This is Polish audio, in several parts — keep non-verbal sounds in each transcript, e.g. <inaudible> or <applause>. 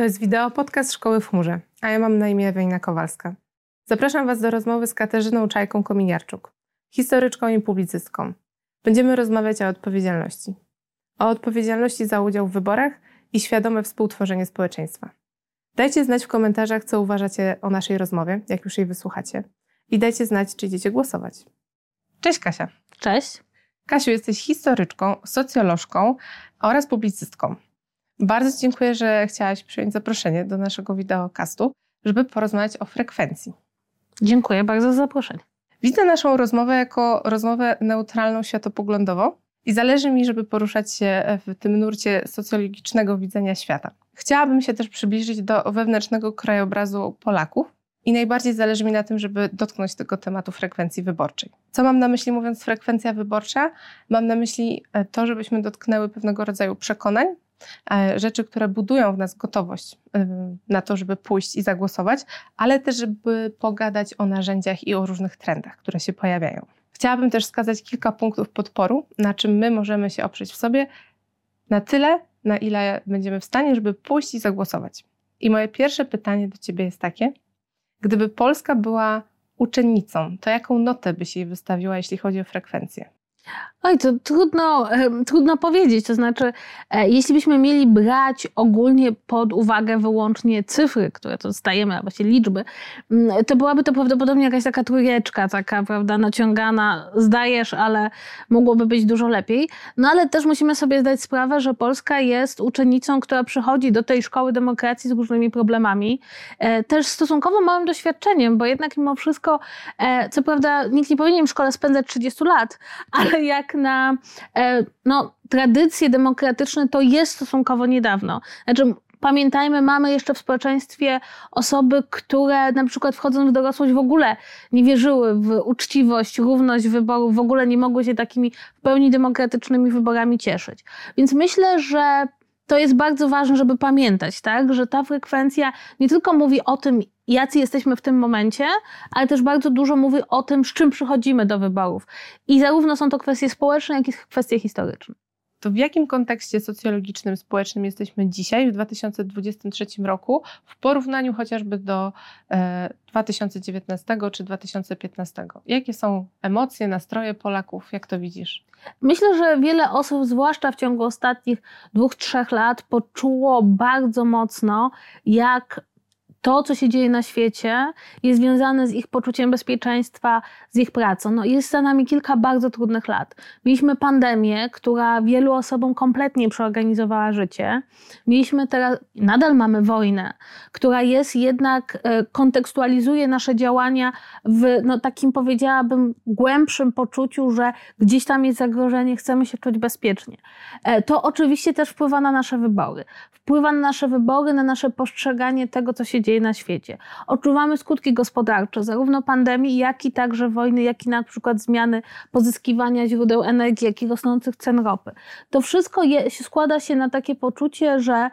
To jest wideo podcast Szkoły w Chmurze, a ja mam na imię Ewelina Kowalska. Zapraszam Was do rozmowy z Katarzyną Czajką-Kominiarczuk, historyczką i publicystką. Będziemy rozmawiać o odpowiedzialności. O odpowiedzialności za udział w wyborach i świadome współtworzenie społeczeństwa. Dajcie znać w komentarzach, co uważacie o naszej rozmowie, jak już jej wysłuchacie. I dajcie znać, czy idziecie głosować. Cześć Kasia. Cześć. Kasiu, jesteś historyczką, socjolożką oraz publicystką. Bardzo dziękuję, że chciałaś przyjąć zaproszenie do naszego wideokastu, żeby porozmawiać o frekwencji. Dziękuję bardzo za zaproszenie. Widzę naszą rozmowę jako rozmowę neutralną światopoglądowo i zależy mi, żeby poruszać się w tym nurcie socjologicznego widzenia świata. Chciałabym się też przybliżyć do wewnętrznego krajobrazu Polaków i najbardziej zależy mi na tym, żeby dotknąć tego tematu frekwencji wyborczej. Co mam na myśli mówiąc frekwencja wyborcza? Mam na myśli e, to, żebyśmy dotknęły pewnego rodzaju przekonań, rzeczy, które budują w nas gotowość e, na to, żeby pójść i zagłosować, ale też, żeby pogadać o narzędziach i o różnych trendach, które się pojawiają. Chciałabym też wskazać kilka punktów podporu, na czym my możemy się oprzeć w sobie, na tyle, na ile będziemy w stanie, żeby pójść i zagłosować. I moje pierwsze pytanie do Ciebie jest takie: Gdyby Polska była uczennicą, to jaką notę byś jej wystawiła, jeśli chodzi o frekwencję? Oj, to trudno, trudno powiedzieć. To znaczy, e, jeśli byśmy mieli brać ogólnie pod uwagę wyłącznie cyfry, które to dostajemy, a właściwie liczby, mm, to byłaby to prawdopodobnie jakaś taka trójeczka, taka, prawda, naciągana, zdajesz, ale mogłoby być dużo lepiej. No ale też musimy sobie zdać sprawę, że Polska jest uczennicą, która przychodzi do tej szkoły demokracji z różnymi problemami, e, też stosunkowo małym doświadczeniem, bo jednak mimo wszystko, e, co prawda, nikt nie powinien w szkole spędzać 30 lat, ale <laughs> jak na e, no, tradycje demokratyczne to jest stosunkowo niedawno. Znaczy, pamiętajmy, mamy jeszcze w społeczeństwie osoby, które na przykład wchodząc w dorosłość w ogóle nie wierzyły w uczciwość, równość wyborów, w ogóle nie mogły się takimi w pełni demokratycznymi wyborami cieszyć. Więc myślę, że to jest bardzo ważne, żeby pamiętać, tak, że ta frekwencja nie tylko mówi o tym, jacy jesteśmy w tym momencie, ale też bardzo dużo mówi o tym, z czym przychodzimy do wyborów. I zarówno są to kwestie społeczne, jak i kwestie historyczne. To w jakim kontekście socjologicznym, społecznym jesteśmy dzisiaj, w 2023 roku, w porównaniu chociażby do e, 2019 czy 2015? Jakie są emocje, nastroje Polaków? Jak to widzisz? Myślę, że wiele osób, zwłaszcza w ciągu ostatnich dwóch, trzech lat, poczuło bardzo mocno, jak to, co się dzieje na świecie, jest związane z ich poczuciem bezpieczeństwa, z ich pracą. No, jest za nami kilka bardzo trudnych lat. Mieliśmy pandemię, która wielu osobom kompletnie przeorganizowała życie. Mieliśmy teraz, nadal mamy wojnę, która jest jednak, e, kontekstualizuje nasze działania w no, takim, powiedziałabym, głębszym poczuciu, że gdzieś tam jest zagrożenie, chcemy się czuć bezpiecznie. E, to oczywiście też wpływa na nasze wybory. Wpływa na nasze wybory, na nasze postrzeganie tego, co się dzieje dzieje na świecie. Odczuwamy skutki gospodarcze, zarówno pandemii, jak i także wojny, jak i na przykład zmiany pozyskiwania źródeł energii, jak i rosnących cen ropy. To wszystko je, składa się na takie poczucie, że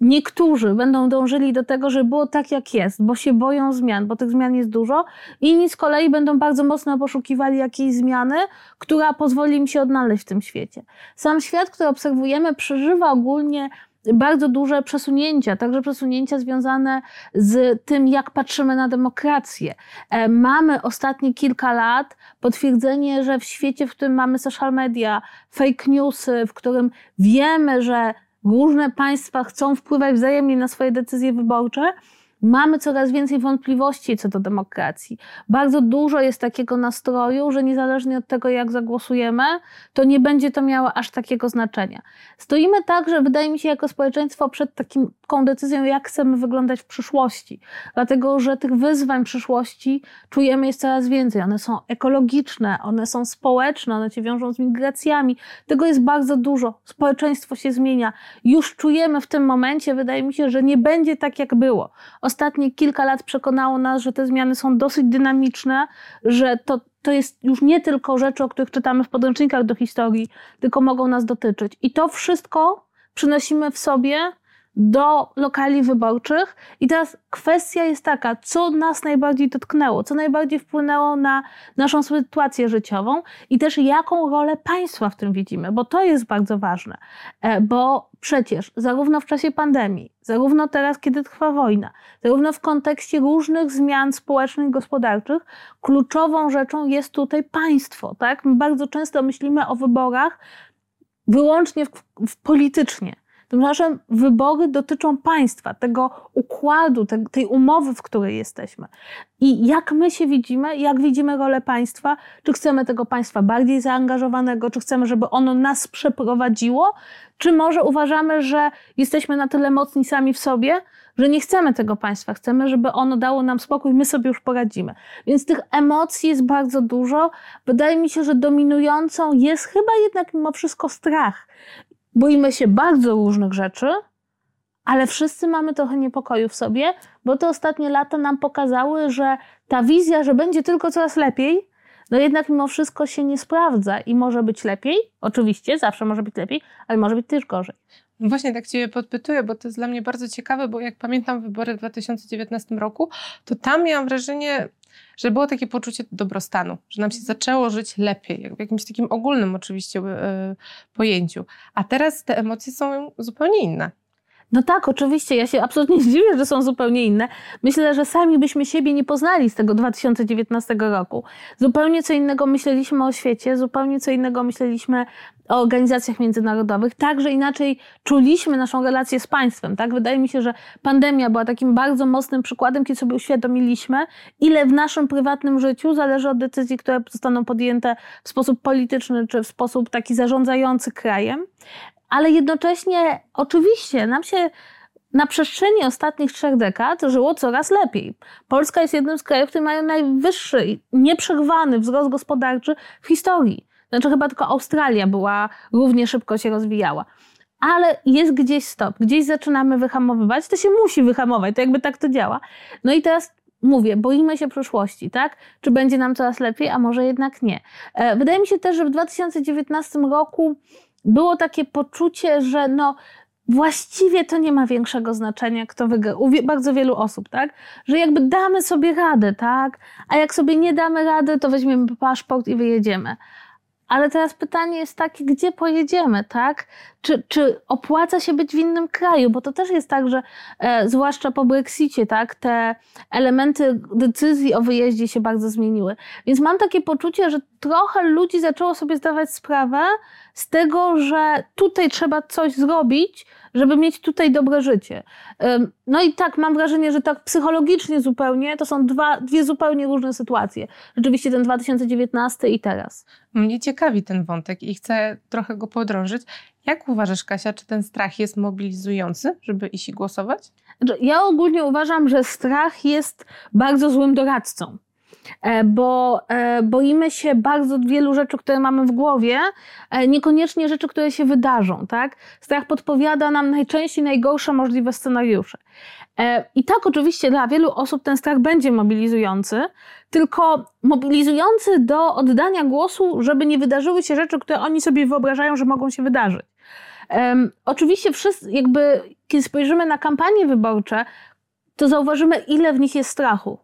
Niektórzy będą dążyli do tego, żeby było tak, jak jest, bo się boją zmian, bo tych zmian jest dużo. Inni z kolei będą bardzo mocno poszukiwali jakiejś zmiany, która pozwoli im się odnaleźć w tym świecie. Sam świat, który obserwujemy, przeżywa ogólnie bardzo duże przesunięcia, także przesunięcia związane z tym, jak patrzymy na demokrację. E, mamy ostatnie kilka lat potwierdzenie, że w świecie, w którym mamy social media, fake newsy, w którym wiemy, że różne państwa chcą wpływać wzajemnie na swoje decyzje wyborcze, Mamy coraz więcej wątpliwości co do demokracji. Bardzo dużo jest takiego nastroju, że niezależnie od tego, jak zagłosujemy, to nie będzie to miało aż takiego znaczenia. Stoimy także, wydaje mi się, jako społeczeństwo przed taką decyzją, jak chcemy wyglądać w przyszłości. Dlatego, że tych wyzwań przyszłości czujemy jest coraz więcej. One są ekologiczne, one są społeczne, one się wiążą z migracjami. Tego jest bardzo dużo. Społeczeństwo się zmienia. Już czujemy w tym momencie, wydaje mi się, że nie będzie tak, jak było ostatnie kilka lat przekonało nas, że te zmiany są dosyć dynamiczne, że to, to jest już nie tylko rzeczy, o których czytamy w podręcznikach do historii, tylko mogą nas dotyczyć. I to wszystko przynosimy w sobie do lokali wyborczych. I teraz kwestia jest taka, co nas najbardziej dotknęło, co najbardziej wpłynęło na naszą sytuację życiową i też jaką rolę państwa w tym widzimy, bo to jest bardzo ważne. E, bo przecież zarówno w czasie pandemii, zarówno teraz, kiedy trwa wojna, zarówno w kontekście różnych zmian społecznych, gospodarczych, kluczową rzeczą jest tutaj państwo. Tak? My bardzo często myślimy o wyborach wyłącznie w, w politycznie. Tymczasem wybory dotyczą państwa, tego układu, te, tej umowy, w której jesteśmy. I jak my się widzimy, jak widzimy rolę państwa, czy chcemy tego państwa bardziej zaangażowanego, czy chcemy, żeby ono nas przeprowadziło, czy może uważamy, że jesteśmy na tyle mocni sami w sobie, że nie chcemy tego państwa, chcemy, żeby ono dało nam spokój, my sobie już poradzimy. Więc tych emocji jest bardzo dużo. Wydaje mi się, że dominującą jest chyba jednak mimo wszystko strach. Boimy się bardzo różnych rzeczy, ale wszyscy mamy trochę niepokoju w sobie, bo te ostatnie lata nam pokazały, że ta wizja, że będzie tylko coraz lepiej, no jednak mimo wszystko się nie sprawdza i może być lepiej. Oczywiście, zawsze może być lepiej, ale może być też gorzej. Właśnie tak Ciebie podpytuję, bo to jest dla mnie bardzo ciekawe, bo jak pamiętam wybory w 2019 roku, to tam miałam wrażenie, że było takie poczucie dobrostanu, że nam się zaczęło żyć lepiej, w jakimś takim ogólnym oczywiście yy, pojęciu. A teraz te emocje są zupełnie inne. No tak, oczywiście. Ja się absolutnie <laughs> dziwię, że są zupełnie inne. Myślę, że sami byśmy siebie nie poznali z tego 2019 roku. Zupełnie co innego myśleliśmy o świecie, zupełnie co innego myśleliśmy o organizacjach międzynarodowych. Także inaczej czuliśmy naszą relację z państwem. Tak? Wydaje mi się, że pandemia była takim bardzo mocnym przykładem, kiedy sobie uświadomiliśmy, ile w naszym prywatnym życiu zależy od decyzji, które zostaną podjęte w sposób polityczny czy w sposób taki zarządzający krajem ale jednocześnie oczywiście nam się na przestrzeni ostatnich trzech dekad żyło coraz lepiej. Polska jest jednym z krajów, które mają najwyższy, nieprzerwany wzrost gospodarczy w historii. Znaczy chyba tylko Australia była, równie szybko się rozwijała. Ale jest gdzieś stop, gdzieś zaczynamy wyhamowywać, to się musi wyhamować, to jakby tak to działa. No i teraz mówię, boimy się przyszłości, tak? Czy będzie nam coraz lepiej, a może jednak nie. E, wydaje mi się też, że w 2019 roku było takie poczucie, że no, właściwie to nie ma większego znaczenia, kto wygra. U bardzo wielu osób, tak? Że jakby damy sobie radę, tak? A jak sobie nie damy rady, to weźmiemy paszport i wyjedziemy. Ale teraz pytanie jest takie, gdzie pojedziemy, tak? Czy, czy opłaca się być w innym kraju? Bo to też jest tak, że e, zwłaszcza po Brexicie, tak, te elementy decyzji o wyjeździe się bardzo zmieniły. Więc mam takie poczucie, że trochę ludzi zaczęło sobie zdawać sprawę z tego, że tutaj trzeba coś zrobić, żeby mieć tutaj dobre życie. No i tak, mam wrażenie, że tak psychologicznie zupełnie to są dwa, dwie zupełnie różne sytuacje. Rzeczywiście ten 2019 i teraz. Mnie ciekawi ten wątek i chcę trochę go podrążyć. Jak uważasz, Kasia, czy ten strach jest mobilizujący, żeby iść i głosować? Ja ogólnie uważam, że strach jest bardzo złym doradcą. E, bo e, boimy się bardzo wielu rzeczy, które mamy w głowie, e, niekoniecznie rzeczy, które się wydarzą, tak? Strach podpowiada nam najczęściej najgorsze możliwe scenariusze. I tak oczywiście dla wielu osób ten strach będzie mobilizujący, tylko mobilizujący do oddania głosu, żeby nie wydarzyły się rzeczy, które oni sobie wyobrażają, że mogą się wydarzyć. Um, oczywiście wszyscy, jakby, kiedy spojrzymy na kampanie wyborcze, to zauważymy, ile w nich jest strachu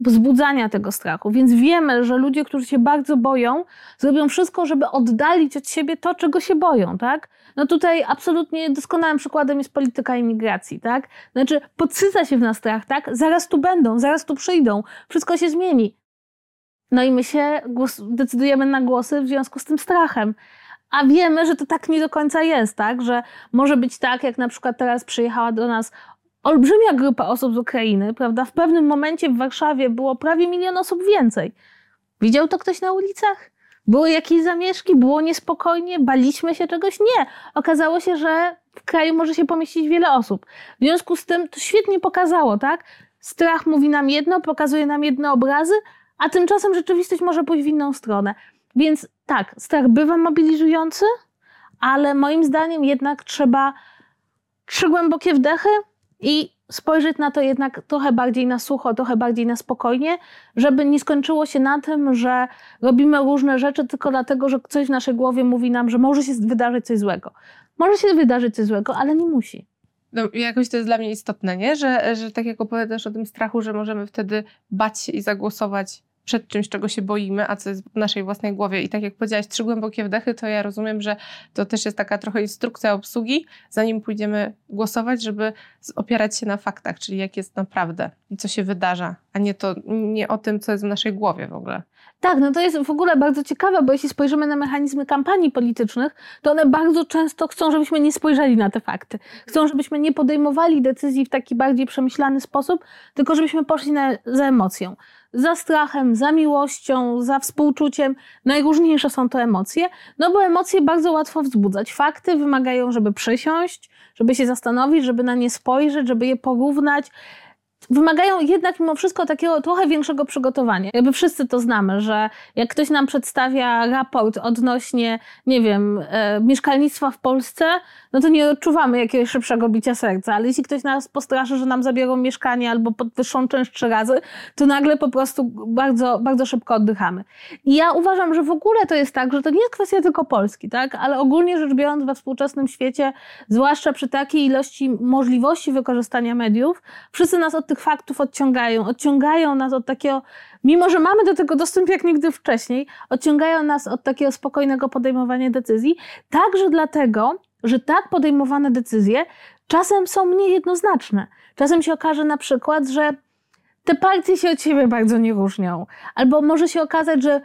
wzbudzania tego strachu. Więc wiemy, że ludzie, którzy się bardzo boją, zrobią wszystko, żeby oddalić od siebie to, czego się boją, tak? No tutaj absolutnie doskonałym przykładem jest polityka imigracji, tak? Znaczy podsyca się w nas strach, tak? Zaraz tu będą, zaraz tu przyjdą, wszystko się zmieni. No i my się decydujemy na głosy w związku z tym strachem. A wiemy, że to tak nie do końca jest, tak? Że może być tak, jak na przykład teraz przyjechała do nas olbrzymia grupa osób z Ukrainy, prawda? W pewnym momencie w Warszawie było prawie milion osób więcej. Widział to ktoś na ulicach? Były jakieś zamieszki? Było niespokojnie? Baliśmy się czegoś? Nie. Okazało się, że w kraju może się pomieścić wiele osób. W związku z tym to świetnie pokazało, tak? Strach mówi nam jedno, pokazuje nam jedne obrazy, a tymczasem rzeczywistość może pójść w inną stronę. Więc tak, strach bywa mobilizujący, ale moim zdaniem jednak trzeba trzy głębokie wdechy, i spojrzeć na to jednak trochę bardziej na sucho, trochę bardziej na spokojnie, żeby nie skończyło się na tym, że robimy różne rzeczy tylko dlatego, że coś w naszej głowie mówi nam, że może się wydarzyć coś złego. Może się wydarzyć coś złego, ale nie musi. No, jakoś to jest dla mnie istotne, nie? Że, że tak jak opowiadasz o tym strachu, że możemy wtedy bać się i zagłosować przed czymś, czego się boimy, a co jest w naszej własnej głowie. I tak jak powiedziałaś, trzy głębokie wdechy, to ja rozumiem, że to też jest taka trochę instrukcja obsługi, zanim pójdziemy głosować, żeby opierać się na faktach, czyli jak jest naprawdę i co się wydarza, a nie, to, nie o tym, co jest w naszej głowie w ogóle. Tak, no to jest w ogóle bardzo ciekawe, bo jeśli spojrzymy na mechanizmy kampanii politycznych, to one bardzo często chcą, żebyśmy nie spojrzeli na te fakty. Chcą, żebyśmy nie podejmowali decyzji w taki bardziej przemyślany sposób, tylko żebyśmy poszli na, za emocją za strachem, za miłością, za współczuciem. Najróżniejsze są to emocje, no bo emocje bardzo łatwo wzbudzać. Fakty wymagają, żeby przysiąść, żeby się zastanowić, żeby na nie spojrzeć, żeby je porównać wymagają jednak mimo wszystko takiego trochę większego przygotowania. Jakby wszyscy to znamy, że jak ktoś nam przedstawia raport odnośnie, nie wiem, e, mieszkalnictwa w Polsce, no to nie odczuwamy jakiegoś szybszego bicia serca, ale jeśli ktoś nas postraszy, że nam zabiorą mieszkanie albo podwyższą czynsz trzy razy, to nagle po prostu bardzo, bardzo szybko oddychamy. I ja uważam, że w ogóle to jest tak, że to nie jest kwestia tylko Polski, tak? ale ogólnie rzecz biorąc we współczesnym świecie, zwłaszcza przy takiej ilości możliwości wykorzystania mediów, wszyscy nas od tych faktów odciągają. Odciągają nas od takiego, mimo że mamy do tego dostęp jak nigdy wcześniej, odciągają nas od takiego spokojnego podejmowania decyzji. Także dlatego, że tak podejmowane decyzje czasem są mniej jednoznaczne. Czasem się okaże na przykład, że te partie się od siebie bardzo nie różnią. Albo może się okazać, że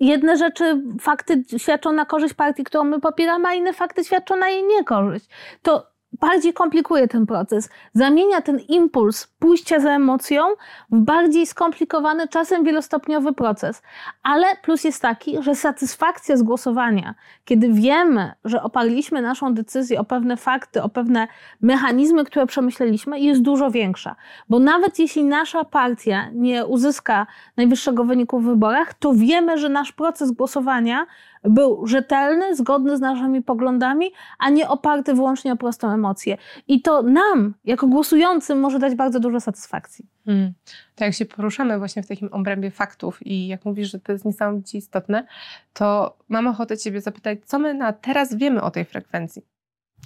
jedne rzeczy, fakty świadczą na korzyść partii, którą my popieramy, a inne fakty świadczą na jej niekorzyść. To bardziej komplikuje ten proces. Zamienia ten impuls pójścia za emocją w bardziej skomplikowany, czasem wielostopniowy proces. Ale plus jest taki, że satysfakcja z głosowania, kiedy wiemy, że oparliśmy naszą decyzję o pewne fakty, o pewne mechanizmy, które przemyśleliśmy, jest dużo większa. Bo nawet jeśli nasza partia nie uzyska najwyższego wyniku w wyborach, to wiemy, że nasz proces głosowania był rzetelny, zgodny z naszymi poglądami, a nie oparty wyłącznie o prostą emocję. I to nam, jako głosującym, może dać bardzo dużo satysfakcji. Hmm. Tak jak się poruszamy właśnie w takim obrębie faktów i jak mówisz, że to jest niesamowicie istotne, to mam ochotę Ciebie zapytać, co my na teraz wiemy o tej frekwencji,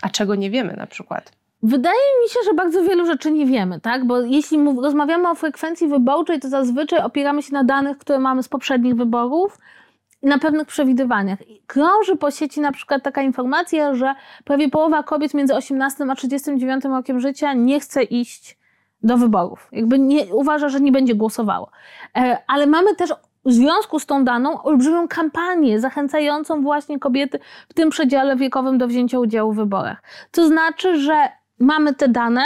a czego nie wiemy na przykład? Wydaje mi się, że bardzo wielu rzeczy nie wiemy, tak? Bo jeśli rozmawiamy o frekwencji wyborczej, to zazwyczaj opieramy się na danych, które mamy z poprzednich wyborów, na pewnych przewidywaniach. Krąży po sieci na przykład taka informacja, że prawie połowa kobiet między 18 a 39 rokiem życia nie chce iść do wyborów. Jakby nie, uważa, że nie będzie głosowało. E, ale mamy też w związku z tą daną olbrzymią kampanię zachęcającą właśnie kobiety w tym przedziale wiekowym do wzięcia udziału w wyborach. To znaczy, że mamy te dane,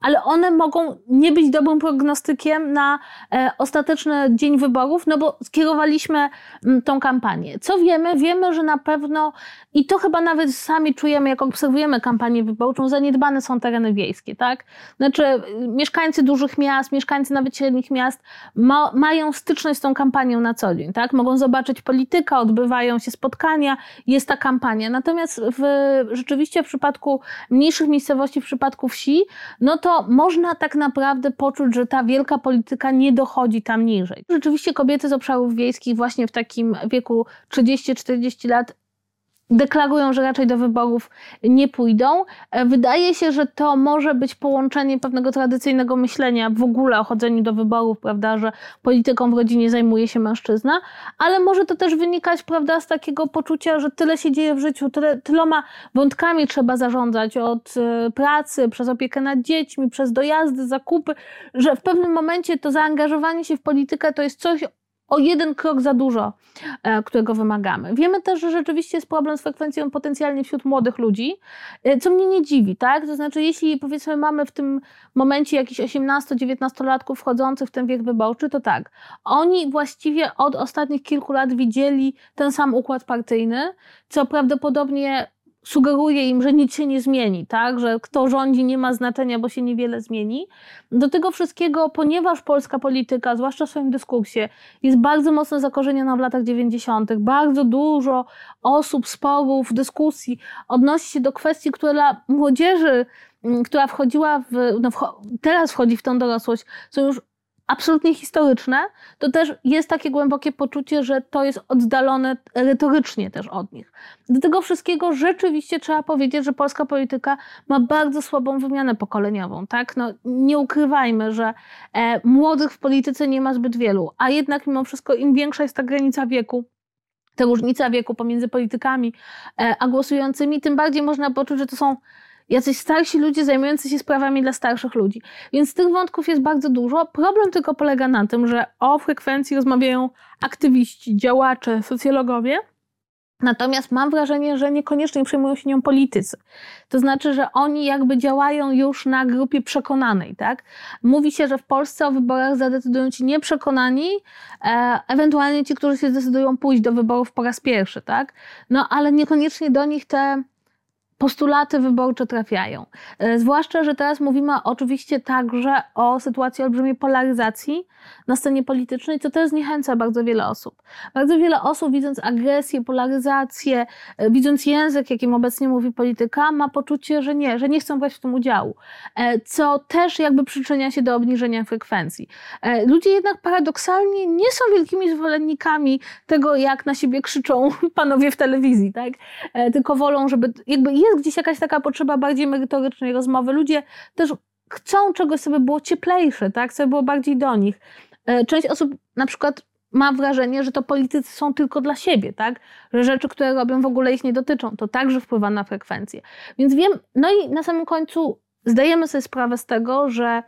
ale one mogą nie być dobrym prognostykiem na e, ostateczny dzień wyborów, no bo skierowaliśmy mm, tą kampanię. Co wiemy? Wiemy, że na pewno, i to chyba nawet sami czujemy, jak obserwujemy kampanię wyborczą, zaniedbane są tereny wiejskie, tak? Znaczy, mieszkańcy dużych miast, mieszkańcy nawet średnich miast ma, mają styczność z tą kampanią na co dzień, tak? Mogą zobaczyć polityka, odbywają się spotkania, jest ta kampania. Natomiast w, rzeczywiście w przypadku mniejszych miejscowości, w przypadku wsi, no można tak naprawdę poczuć, że ta wielka polityka nie dochodzi tam niżej. Rzeczywiście kobiety z obszarów wiejskich właśnie w takim wieku 30-40 lat deklarują, że raczej do wyborów nie pójdą. E, wydaje się, że to może być połączenie pewnego tradycyjnego myślenia w ogóle o chodzeniu do wyborów, prawda, że polityką w rodzinie zajmuje się mężczyzna, ale może to też wynikać, prawda, z takiego poczucia, że tyle się dzieje w życiu, tyle, tyloma wątkami trzeba zarządzać od e, pracy, przez opiekę nad dziećmi, przez dojazdy, zakupy, że w pewnym momencie to zaangażowanie się w politykę to jest coś, o jeden krok za dużo, e, którego wymagamy. Wiemy też, że rzeczywiście jest problem z frekwencją potencjalnie wśród młodych ludzi, e, co mnie nie dziwi, tak? To znaczy, jeśli powiedzmy mamy w tym momencie jakichś 18-19-latków wchodzących w ten wiek wyborczy, to tak. Oni właściwie od ostatnich kilku lat widzieli ten sam układ partyjny, co prawdopodobnie sugeruje im, że nic się nie zmieni, tak? że kto rządzi nie ma znaczenia, bo się niewiele zmieni. Do tego wszystkiego, ponieważ polska polityka, zwłaszcza w swoim dyskursie, jest bardzo mocno zakorzeniona w latach 90., bardzo dużo osób, sporów, dyskusji odnosi się do kwestii, które dla młodzieży, mm, która wchodziła w, no, teraz wchodzi w tą dorosłość, są już absolutnie historyczne, to też jest takie głębokie poczucie, że to jest oddalone retorycznie też od nich. Do tego wszystkiego rzeczywiście trzeba powiedzieć, że polska polityka ma bardzo słabą wymianę pokoleniową. Tak? No, nie ukrywajmy, że e, młodych w polityce nie ma zbyt wielu, a jednak mimo wszystko im większa jest ta granica wieku, ta różnica wieku pomiędzy politykami e, a głosującymi, tym bardziej można poczuć, że to są jacyś starsi ludzie zajmujący się sprawami dla starszych ludzi. Więc tych wątków jest bardzo dużo. Problem tylko polega na tym, że o frekwencji rozmawiają aktywiści, działacze, socjologowie. Natomiast mam wrażenie, że niekoniecznie przejmują się nią politycy. To znaczy, że oni jakby działają już na grupie przekonanej, tak? Mówi się, że w Polsce o wyborach zadecydują ci nieprzekonani, e, ewentualnie ci, którzy się zdecydują pójść do wyborów po raz pierwszy, tak? No ale niekoniecznie do nich te postulaty wyborcze trafiają. E, zwłaszcza, że teraz mówimy oczywiście także o sytuacji olbrzymiej polaryzacji na scenie politycznej, co też zniechęca bardzo wiele osób. Bardzo wiele osób, widząc agresję, polaryzację, e, widząc język, jakim obecnie mówi polityka, ma poczucie, że nie, że nie chcą brać w tym udziału, e, co też jakby przyczynia się do obniżenia frekwencji. Ludzie jednak paradoksalnie nie są wielkimi zwolennikami tego, jak na siebie krzyczą <laughs> panowie w telewizji, tak? Tylko wolą, żeby jakby jest gdzieś jakaś taka potrzeba bardziej merytorycznej rozmowy. Ludzie też chcą czegoś, żeby było cieplejsze, tak? Żeby było bardziej do nich. E, część osób na przykład ma wrażenie, że to politycy są tylko dla siebie, tak? Że rzeczy, które robią w ogóle ich nie dotyczą. To także wpływa na frekwencję. Więc wiem, no i na samym końcu zdajemy sobie sprawę z tego, że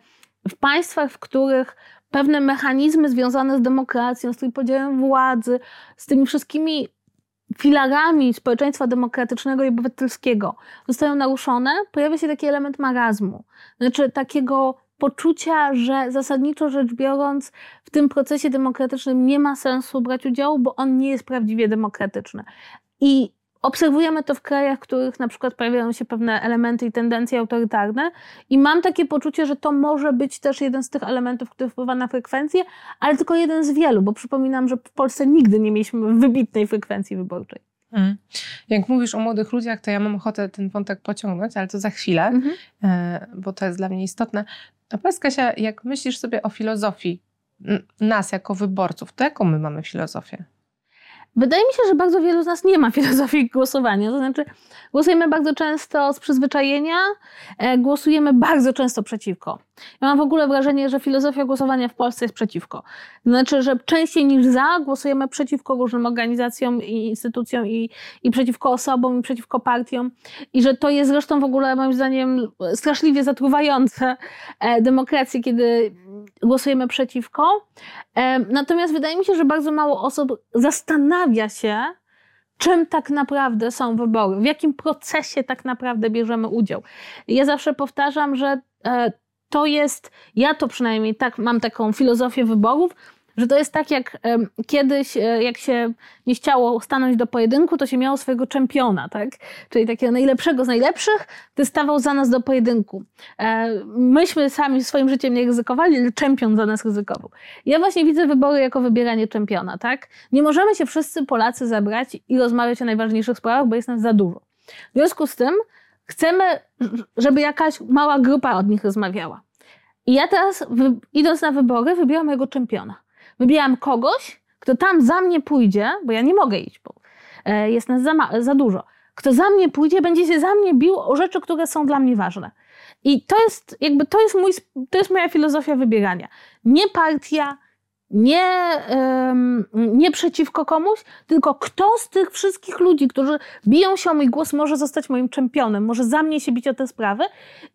w państwach, w których pewne mechanizmy związane z demokracją, z trójpodziałem władzy, z tymi wszystkimi filarami społeczeństwa demokratycznego i obywatelskiego zostają naruszone, pojawia się taki element marazmu. Znaczy takiego poczucia, że zasadniczo rzecz biorąc w tym procesie demokratycznym nie ma sensu brać udziału, bo on nie jest prawdziwie demokratyczny. I Obserwujemy to w krajach, w których na przykład pojawiają się pewne elementy i tendencje autorytarne, i mam takie poczucie, że to może być też jeden z tych elementów, który wpływa na frekwencję, ale tylko jeden z wielu, bo przypominam, że w Polsce nigdy nie mieliśmy wybitnej frekwencji wyborczej. Hmm. Jak mówisz o młodych ludziach, to ja mam ochotę ten wątek pociągnąć, ale to za chwilę, mhm. E, bo to jest dla mnie istotne. A powiedz Kasia, jak myślisz sobie o filozofii nas jako wyborców, to jaką my mamy filozofię? Wydaje mi się, że bardzo wielu z nas nie ma <laughs> filozofii głosowania. To znaczy, głosujemy bardzo często z przyzwyczajenia, e, głosujemy bardzo często przeciwko. Ja mam w ogóle wrażenie, że filozofia głosowania w Polsce jest przeciwko. To znaczy, że częściej niż za głosujemy przeciwko różnym organizacjom i instytucjom i, i przeciwko osobom i przeciwko partiom. I że to jest zresztą w ogóle moim zdaniem straszliwie zatruwające e, demokrację, kiedy głosujemy przeciwko. Natomiast wydaje mi się, że bardzo mało osób zastanawia się, czym tak naprawdę są wybory, w jakim procesie tak naprawdę bierzemy udział. Ja zawsze powtarzam, że e, to jest, ja to przynajmniej tak mam taką filozofię wyborów, że to jest tak jak kiedyś, e, jak się nie chciało stanąć do pojedynku, to się miało swojego czempiona, tak? Czyli takiego najlepszego z najlepszych, ty stawał za nas do pojedynku. E, myśmy sami swoim życiem nie ryzykowali, ale czempion za nas ryzykował. Ja właśnie widzę wybory jako wybieranie czempiona, tak? Nie możemy się wszyscy Polacy zebrać i rozmawiać o najważniejszych sprawach, bo jest nas za dużo. W związku z tym chcemy, żeby jakaś mała grupa od nich rozmawiała. I ja teraz, idąc na wybory, wybieram mojego czempiona. Wybieram kogoś, kto tam za mnie pójdzie, bo ja nie mogę iść, bo e, jest nas za, za dużo. Kto za mnie pójdzie, będzie się za mnie bił o rzeczy, które są dla mnie ważne. I to jest jakby, to jest, mój, to jest moja filozofia wybierania. Nie partia, nie, nie przeciwko komuś, tylko kto z tych wszystkich ludzi, którzy biją się o mój głos, może zostać moim czempionem, może za mnie się bić o te sprawy.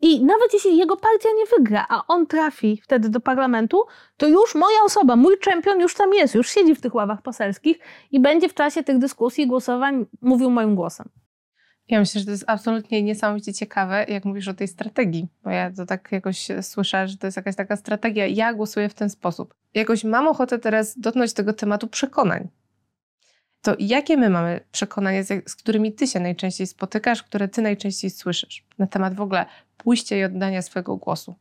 I nawet jeśli jego partia nie wygra, a on trafi wtedy do parlamentu, to już moja osoba, mój czempion już tam jest, już siedzi w tych ławach poselskich i będzie w czasie tych dyskusji i głosowań mówił moim głosem. Ja myślę, że to jest absolutnie niesamowicie ciekawe, jak mówisz o tej strategii, bo ja to tak jakoś słyszę, że to jest jakaś taka strategia. Ja głosuję w ten sposób. Jakoś mam ochotę teraz dotknąć tego tematu przekonań. To jakie my mamy przekonania, z którymi ty się najczęściej spotykasz, które ty najczęściej słyszysz na temat w ogóle pójścia i oddania swojego głosu?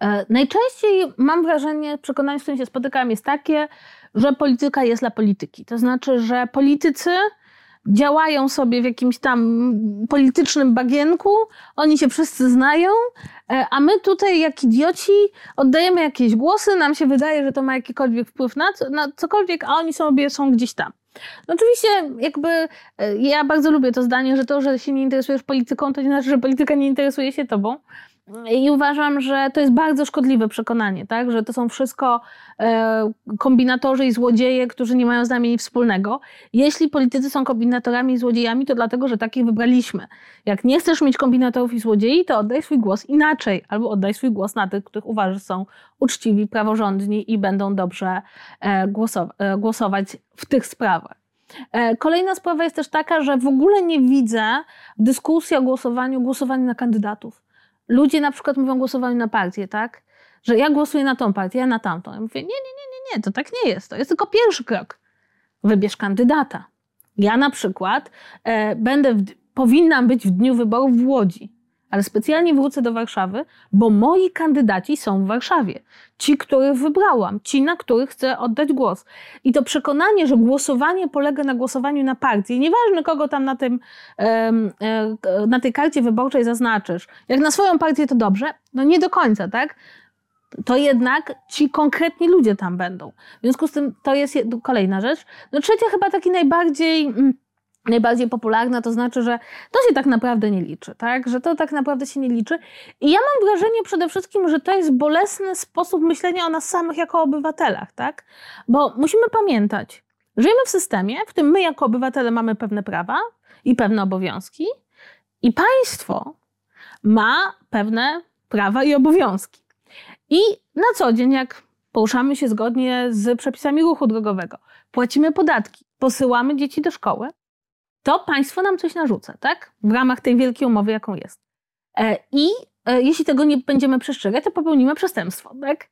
E, najczęściej mam wrażenie, przekonanie, z którym się spotykam, jest takie, że polityka jest dla polityki. To znaczy, że politycy działają sobie w jakimś tam politycznym bagienku, oni się wszyscy znają, e, a my tutaj jak idioci oddajemy jakieś głosy, nam się wydaje, że to ma jakikolwiek wpływ na, na cokolwiek, a oni sobie są gdzieś tam. No oczywiście jakby e, ja bardzo lubię to zdanie, że to, że się nie interesujesz polityką, to nie znaczy, że polityka nie interesuje się tobą. I uważam, że to jest bardzo szkodliwe przekonanie, tak? że to są wszystko e, kombinatorzy i złodzieje, którzy nie mają z nami nic wspólnego. Jeśli politycy są kombinatorami i złodziejami, to dlatego, że takich wybraliśmy. Jak nie chcesz mieć kombinatorów i złodziei, to oddaj swój głos inaczej, albo oddaj swój głos na tych, których uważasz są uczciwi, praworządni i będą dobrze e, e, głosować w tych sprawach. Kolejna sprawa jest też taka, że w ogóle nie widzę dyskusji o głosowaniu, głosowaniu na kandydatów ludzie na przykład mówią głosowaniu na partię, tak? Że ja głosuję na tą partię, ja na tamtą. Ja mówię, nie, nie, nie, nie, nie, to tak nie jest. To jest tylko pierwszy krok. Wybierz kandydata. Ja na przykład e, będę, w, powinnam być w dniu wyborów w Łodzi ale specjalnie wrócę do Warszawy, bo moi kandydaci są w Warszawie. Ci, których wybrałam, ci, na których chcę oddać głos. I to przekonanie, że głosowanie polega na głosowaniu na partię, nieważne kogo tam na, tym, e, na tej karcie wyborczej zaznaczysz, jak na swoją partię to dobrze, no nie do końca, tak? to jednak ci konkretni ludzie tam będą. W związku z tym to jest kolejna rzecz. No trzecia chyba taki najbardziej mm, najbardziej popularna, to znaczy, że to się tak naprawdę nie liczy, tak? Że to tak naprawdę się nie liczy. I ja mam wrażenie przede wszystkim, że to jest bolesny sposób myślenia o nas samych jako obywatelach, tak? Bo musimy pamiętać, żyjemy w systemie, w którym my jako obywatele mamy pewne prawa i pewne obowiązki i państwo ma pewne prawa i obowiązki. I na co dzień, jak poruszamy się zgodnie z przepisami ruchu drogowego, płacimy podatki, posyłamy dzieci do szkoły, to państwo nam coś narzuca, tak? W ramach tej wielkiej umowy, jaką jest. E, I e, jeśli tego nie będziemy przestrzegać, to popełnimy przestępstwo, tak?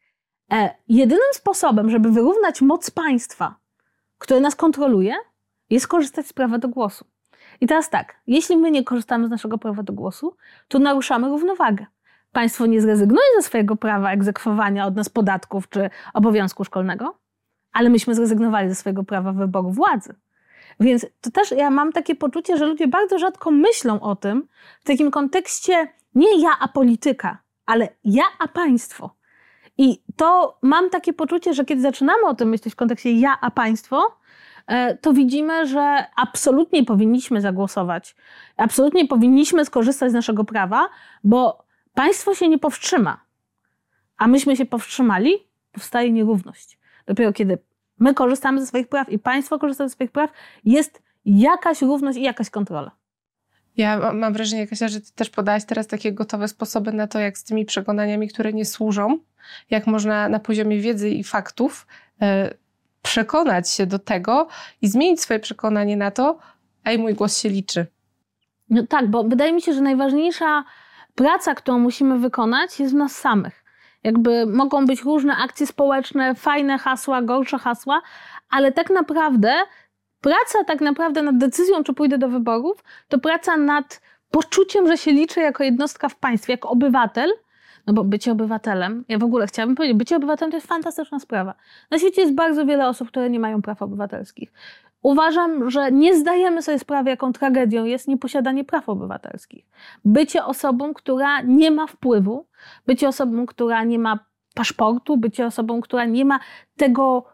E, jedynym sposobem, żeby wyrównać moc państwa, które nas kontroluje, jest korzystać z prawa do głosu. I teraz tak, jeśli my nie korzystamy z naszego prawa do głosu, to naruszamy równowagę. Państwo nie zrezygnuje ze swojego prawa egzekwowania od nas podatków czy obowiązku szkolnego, ale myśmy zrezygnowali ze swojego prawa wyboru władzy. Więc to też ja mam takie poczucie, że ludzie bardzo rzadko myślą o tym w takim kontekście nie ja a polityka, ale ja a państwo. I to mam takie poczucie, że kiedy zaczynamy o tym myśleć w kontekście ja a państwo, e, to widzimy, że absolutnie powinniśmy zagłosować, absolutnie powinniśmy skorzystać z naszego prawa, bo państwo się nie powstrzyma, a myśmy się powstrzymali, powstaje nierówność. Dopiero kiedy my korzystamy ze swoich praw i państwo korzysta ze swoich praw, jest jakaś równość i jakaś kontrola. Ja mam wrażenie, Kasia, że ty też podałaś teraz takie gotowe sposoby na to, jak z tymi przekonaniami, które nie służą, jak można na poziomie wiedzy i faktów e, przekonać się do tego i zmienić swoje przekonanie na to, ej, mój głos się liczy. No tak, bo wydaje mi się, że najważniejsza praca, którą musimy wykonać, jest w nas samych. Jakby mogą być różne akcje społeczne, fajne hasła, gorsze hasła, ale tak naprawdę praca tak naprawdę nad decyzją, czy pójdę do wyborów, to praca nad poczuciem, że się liczę jako jednostka w państwie, jako obywatel, no bo bycie obywatelem, ja w ogóle chciałabym powiedzieć, bycie obywatelem to jest fantastyczna sprawa. Na świecie jest bardzo wiele osób, które nie mają praw obywatelskich. Uważam, że nie zdajemy sobie sprawy, jaką tragedią jest nieposiadanie praw obywatelskich. Bycie osobą, która nie ma wpływu, bycie osobą, która nie ma paszportu, bycie osobą, która nie ma tego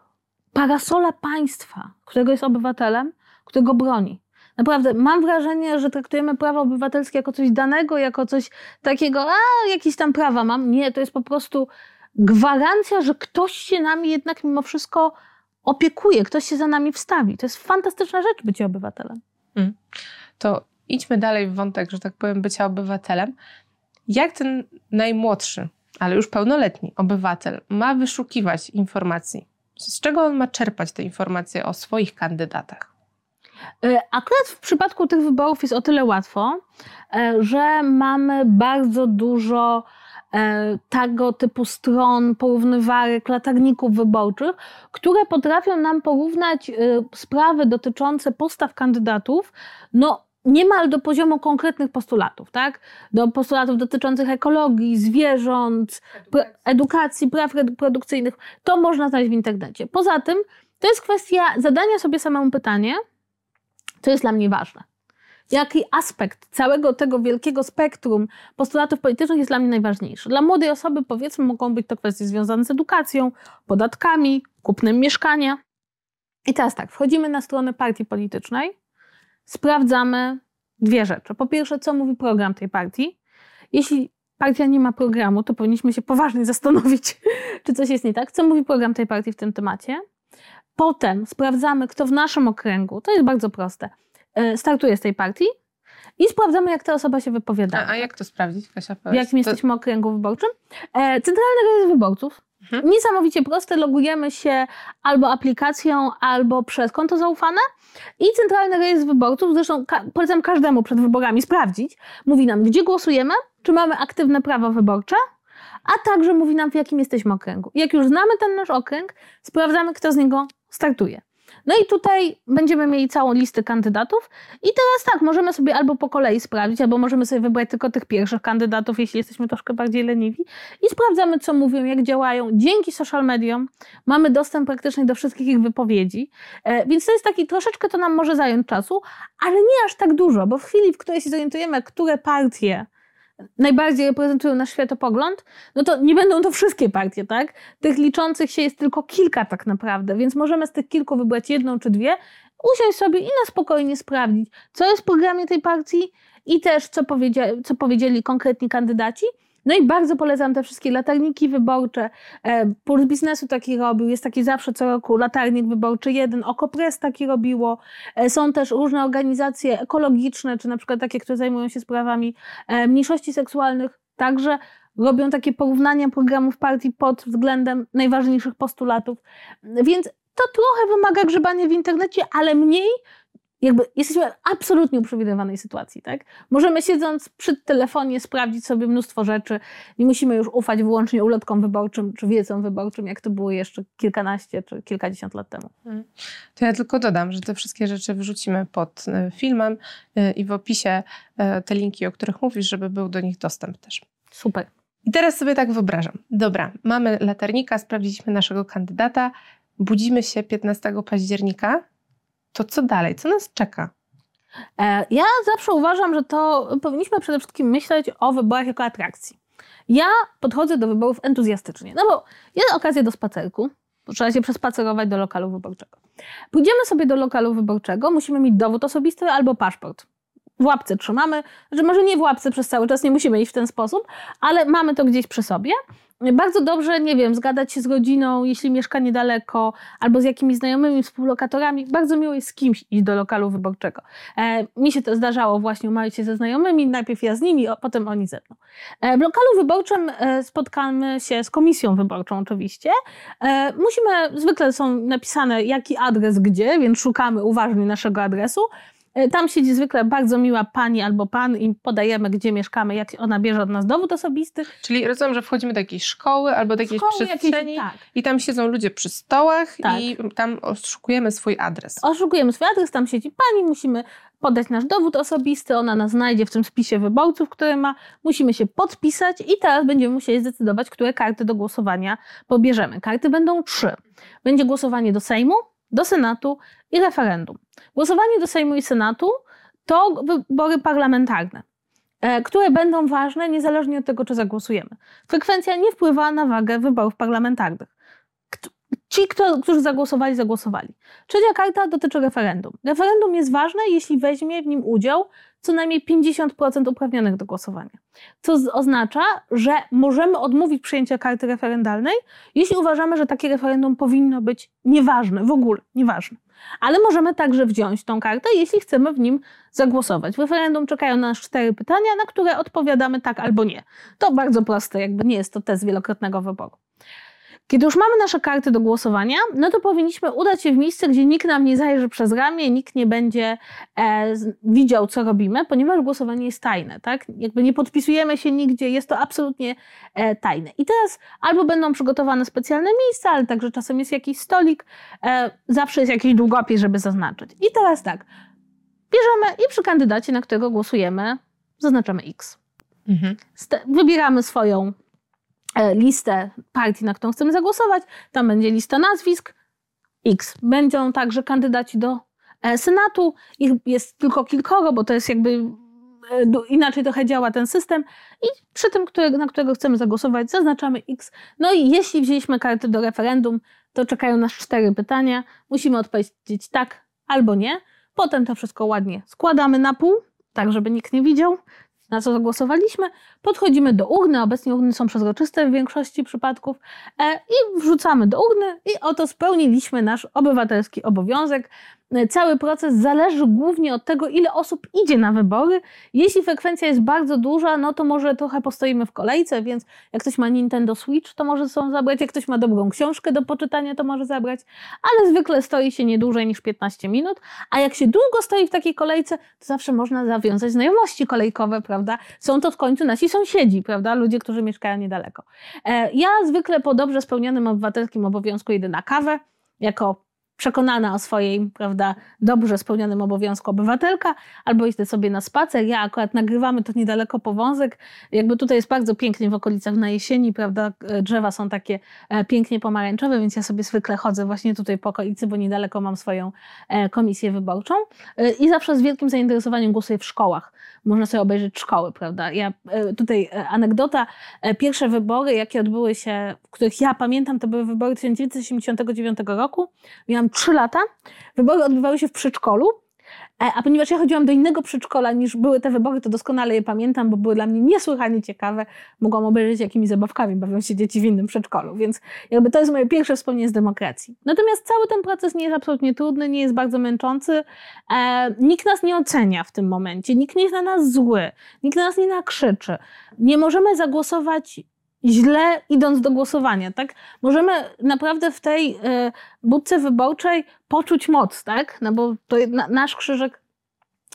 parasola państwa, którego jest obywatelem, którego broni. Naprawdę, mam wrażenie, że traktujemy prawa obywatelskie jako coś danego, jako coś takiego, a jakieś tam prawa mam. Nie, to jest po prostu gwarancja, że ktoś się nami jednak mimo wszystko opiekuje, ktoś się za nami wstawi. To jest fantastyczna rzecz bycie obywatelem. Hmm. To idźmy dalej w wątek, że tak powiem, bycia obywatelem. Jak ten najmłodszy, ale już pełnoletni obywatel ma wyszukiwać informacji? Z czego on ma czerpać te informacje o swoich kandydatach? E, akurat w przypadku tych wyborów jest o tyle łatwo, e, że mamy bardzo dużo tego typu stron, porównywarek, latarników wyborczych, które potrafią nam porównać e, sprawy dotyczące postaw kandydatów, no niemal do poziomu konkretnych postulatów, tak? Do postulatów dotyczących ekologii, zwierząt, edukacji, edukacji praw reprodukcyjnych. To można znaleźć w internecie. Poza tym, to jest kwestia zadania sobie samemu pytanie, Co jest dla mnie ważne? Jaki aspekt całego tego wielkiego spektrum postulatów politycznych jest dla mnie najważniejszy? Dla młodej osoby, powiedzmy, mogą być to kwestie związane z edukacją, podatkami, kupnem mieszkania. I teraz tak, wchodzimy na stronę partii politycznej, sprawdzamy dwie rzeczy. Po pierwsze, co mówi program tej partii. Jeśli partia nie ma programu, to powinniśmy się poważnie <laughs> zastanowić, czy coś jest nie tak. Co mówi program tej partii w tym temacie? Potem sprawdzamy, kto w naszym okręgu, to jest bardzo proste, startuje z tej partii i sprawdzamy, jak ta osoba się wypowiada. A, a jak to sprawdzić, Kasia? W jakim to... jesteśmy okręgu wyborczym? E, Centralny Rejestr Wyborców. Mhm. Niesamowicie proste, logujemy się albo aplikacją, albo przez konto zaufane i Centralny Rejestr Wyborców, zresztą ka polecam każdemu przed wyborami sprawdzić, mówi nam, gdzie głosujemy, czy mamy aktywne prawo wyborcze, a także mówi nam, w jakim jesteśmy okręgu. Jak już znamy ten nasz okręg, sprawdzamy, kto z niego startuje. No i tutaj będziemy mieli całą listę kandydatów. I teraz tak, możemy sobie albo po kolei sprawdzić, albo możemy sobie wybrać tylko tych pierwszych kandydatów, jeśli jesteśmy troszkę bardziej leniwi. I sprawdzamy, co mówią, jak działają. Dzięki social mediom mamy dostęp praktycznie do wszystkich ich wypowiedzi, e, więc to jest taki, troszeczkę to nam może zająć czasu, ale nie aż tak dużo, bo w chwili, w której się zorientujemy, które partie najbardziej reprezentują nasz światopogląd, no to nie będą to wszystkie partie, tak? Tych liczących się jest tylko kilka tak naprawdę, więc możemy z tych kilku wybrać jedną czy dwie, usiąść sobie i na spokojnie sprawdzić, co jest w programie tej partii i też co, powiedzia- co powiedzieli konkretni kandydaci no i bardzo polecam te wszystkie latarniki wyborcze. E, Puls Biznesu taki robił, jest taki zawsze co roku latarnik wyborczy jeden, Okopres taki robiło. E, są też różne organizacje ekologiczne, czy na przykład takie, które zajmują się sprawami e, mniejszości seksualnych. Także robią takie porównania programów partii pod względem najważniejszych postulatów. Więc to trochę wymaga grzebania w internecie, ale mniej jakby jesteśmy absolutnie uprzywilejowanej sytuacji, tak? Możemy siedząc przy telefonie sprawdzić sobie mnóstwo rzeczy. Nie musimy już ufać wyłącznie ulotkom wyborczym czy wiedzom wyborczym, jak to było jeszcze kilkanaście czy kilkadziesiąt lat temu. Hmm. To ja tylko dodam, że te wszystkie rzeczy wrzucimy pod e, filmem e, i w opisie e, te linki, o których mówisz, żeby był do nich dostęp też. Super. I teraz sobie tak wyobrażam. Dobra, mamy latarnika, sprawdziliśmy naszego kandydata, budzimy się 15 października, to co dalej? Co nas czeka? E, ja zawsze uważam, że to powinniśmy przede wszystkim myśleć o wyborach jako atrakcji. Ja podchodzę do wyborów entuzjastycznie, no bo jest okazja do spacerku, trzeba się przespacerować do lokalu wyborczego. Pójdziemy sobie do lokalu wyborczego, musimy mieć dowód osobisty albo paszport. W łapce trzymamy, że może nie w łapce przez cały czas, nie musimy iść w ten sposób, ale mamy to gdzieś przy sobie bardzo dobrze, nie wiem, zgadać się z rodziną, jeśli mieszka niedaleko, albo z jakimiś znajomymi, współlokatorami. Bardzo miło jest z kimś iść do lokalu wyborczego. E, mi się to zdarzało właśnie umawiać się ze znajomymi, najpierw ja z nimi, a potem oni ze mną. E, w lokalu wyborczym e, spotkamy się z komisją wyborczą oczywiście. E, musimy, zwykle są napisane jaki adres gdzie, więc szukamy uważnie naszego adresu. E, tam siedzi zwykle bardzo miła pani albo pan i podajemy, gdzie mieszkamy, jak ona bierze od nas dowód osobisty. Czyli rozumiem, że wchodzimy do jakiejś szkoły albo do jakiejś szkoły, przestrzeni jakieś, tak. i tam siedzą ludzie przy stołach tak. i tam oszukujemy swój adres. Oszukujemy swój adres, tam siedzi pani, musimy podać nasz dowód osobisty, ona nas znajdzie w tym spisie wyborców, który ma, musimy się podpisać i teraz będziemy musieli zdecydować, które karty do głosowania pobierzemy. Karty będą trzy. Będzie głosowanie do Sejmu, do Senatu i referendum. Głosowanie do Sejmu i Senatu to wybory parlamentarne, e, które będą ważne niezależnie od tego, czy zagłosujemy. Frekwencja nie wpływa na wagę wyborów parlamentarnych. Ci, którzy zagłosowali, zagłosowali. Trzecia karta dotyczy referendum. Referendum jest ważne, jeśli weźmie w nim udział co najmniej 50% uprawnionych do głosowania. Co oznacza, że możemy odmówić przyjęcia karty referendalnej, jeśli uważamy, że takie referendum powinno być nieważne, w ogóle nieważne. Ale możemy także wziąć tą kartę, jeśli chcemy w nim zagłosować. W referendum czekają na nas cztery pytania, na które odpowiadamy tak albo nie. To bardzo proste, jakby nie jest to test wielokrotnego wyboru. Kiedy już mamy nasze karty do głosowania, no to powinniśmy udać się w miejsce, gdzie nikt nam nie zajrzy przez ramię, nikt nie będzie e, widział, co robimy, ponieważ głosowanie jest tajne, tak? Jakby nie podpisujemy się nigdzie, jest to absolutnie e, tajne. I teraz albo będą przygotowane specjalne miejsca, ale także czasem jest jakiś stolik, e, zawsze jest jakiś długopis, żeby zaznaczyć. I teraz tak, bierzemy i przy kandydacie, na którego głosujemy, zaznaczamy X. Mhm. Wybieramy swoją listę partii, na którą chcemy zagłosować. Tam będzie lista nazwisk X. Będą także kandydaci do e, Senatu. Ich jest tylko kilkoro, bo to jest jakby inaczej trochę działa ten system i przy tym, na którego chcemy zagłosować, zaznaczamy X. No i jeśli wzięliśmy karty do referendum, to czekają nas cztery pytania. Musimy odpowiedzieć tak albo nie. Potem to wszystko ładnie składamy na pół, tak żeby nikt nie widział, na co zagłosowaliśmy. Podchodzimy do urny, obecnie urny są przezroczyste w większości przypadków e, i wrzucamy do urny i oto spełniliśmy nasz obywatelski obowiązek. Cały proces zależy głównie od tego, ile osób idzie na wybory. Jeśli frekwencja jest bardzo duża, no to może trochę postoimy w kolejce, więc jak ktoś ma Nintendo Switch, to może są zabrać, jak ktoś ma dobrą książkę do poczytania, to może zabrać, ale zwykle stoi się nie dłużej niż 15 minut, a jak się długo stoi w takiej kolejce, to zawsze można zawiązać znajomości kolejkowe, prawda? Są to w końcu nasi sąsiedzi, prawda? Ludzie, którzy mieszkają niedaleko. E, ja zwykle po dobrze spełnionym obywatelskim obowiązku idę na kawę, jako przekonana o swojej, prawda, dobrze spełnionym obowiązku obywatelka, albo idę sobie na spacer. Ja akurat nagrywamy to niedaleko Powązek. Jakby tutaj jest bardzo pięknie w okolicach na jesieni, prawda, drzewa są takie e, pięknie pomarańczowe, więc ja sobie zwykle chodzę właśnie tutaj po okolicy, bo niedaleko mam swoją e, komisję wyborczą e, i zawsze z wielkim zainteresowaniem głosuję w szkołach. Można sobie obejrzeć szkoły, prawda. Ja tutaj anegdota, pierwsze wybory, jakie odbyły się, których ja pamiętam, to były wybory 1989 roku. Miałam trzy lata. Wybory odbywały się w przedszkolu, e, a ponieważ ja chodziłam do innego przedszkola niż były te wybory, to doskonale je pamiętam, bo były dla mnie niesłychanie ciekawe. Mogłam obejrzeć, jakimi zabawkami bawią się dzieci w innym przedszkolu, więc jakby to jest moje pierwsze wspomnienie z demokracji. Natomiast cały ten proces nie jest absolutnie trudny, nie jest bardzo męczący. E, nikt nas nie ocenia w tym momencie, nikt nie jest na nas zły, nikt na nas nie nakrzyczy. Nie możemy zagłosować źle idąc do głosowania, tak? Możemy naprawdę w tej y, budce wyborczej poczuć moc, tak? No bo to na, nasz krzyżek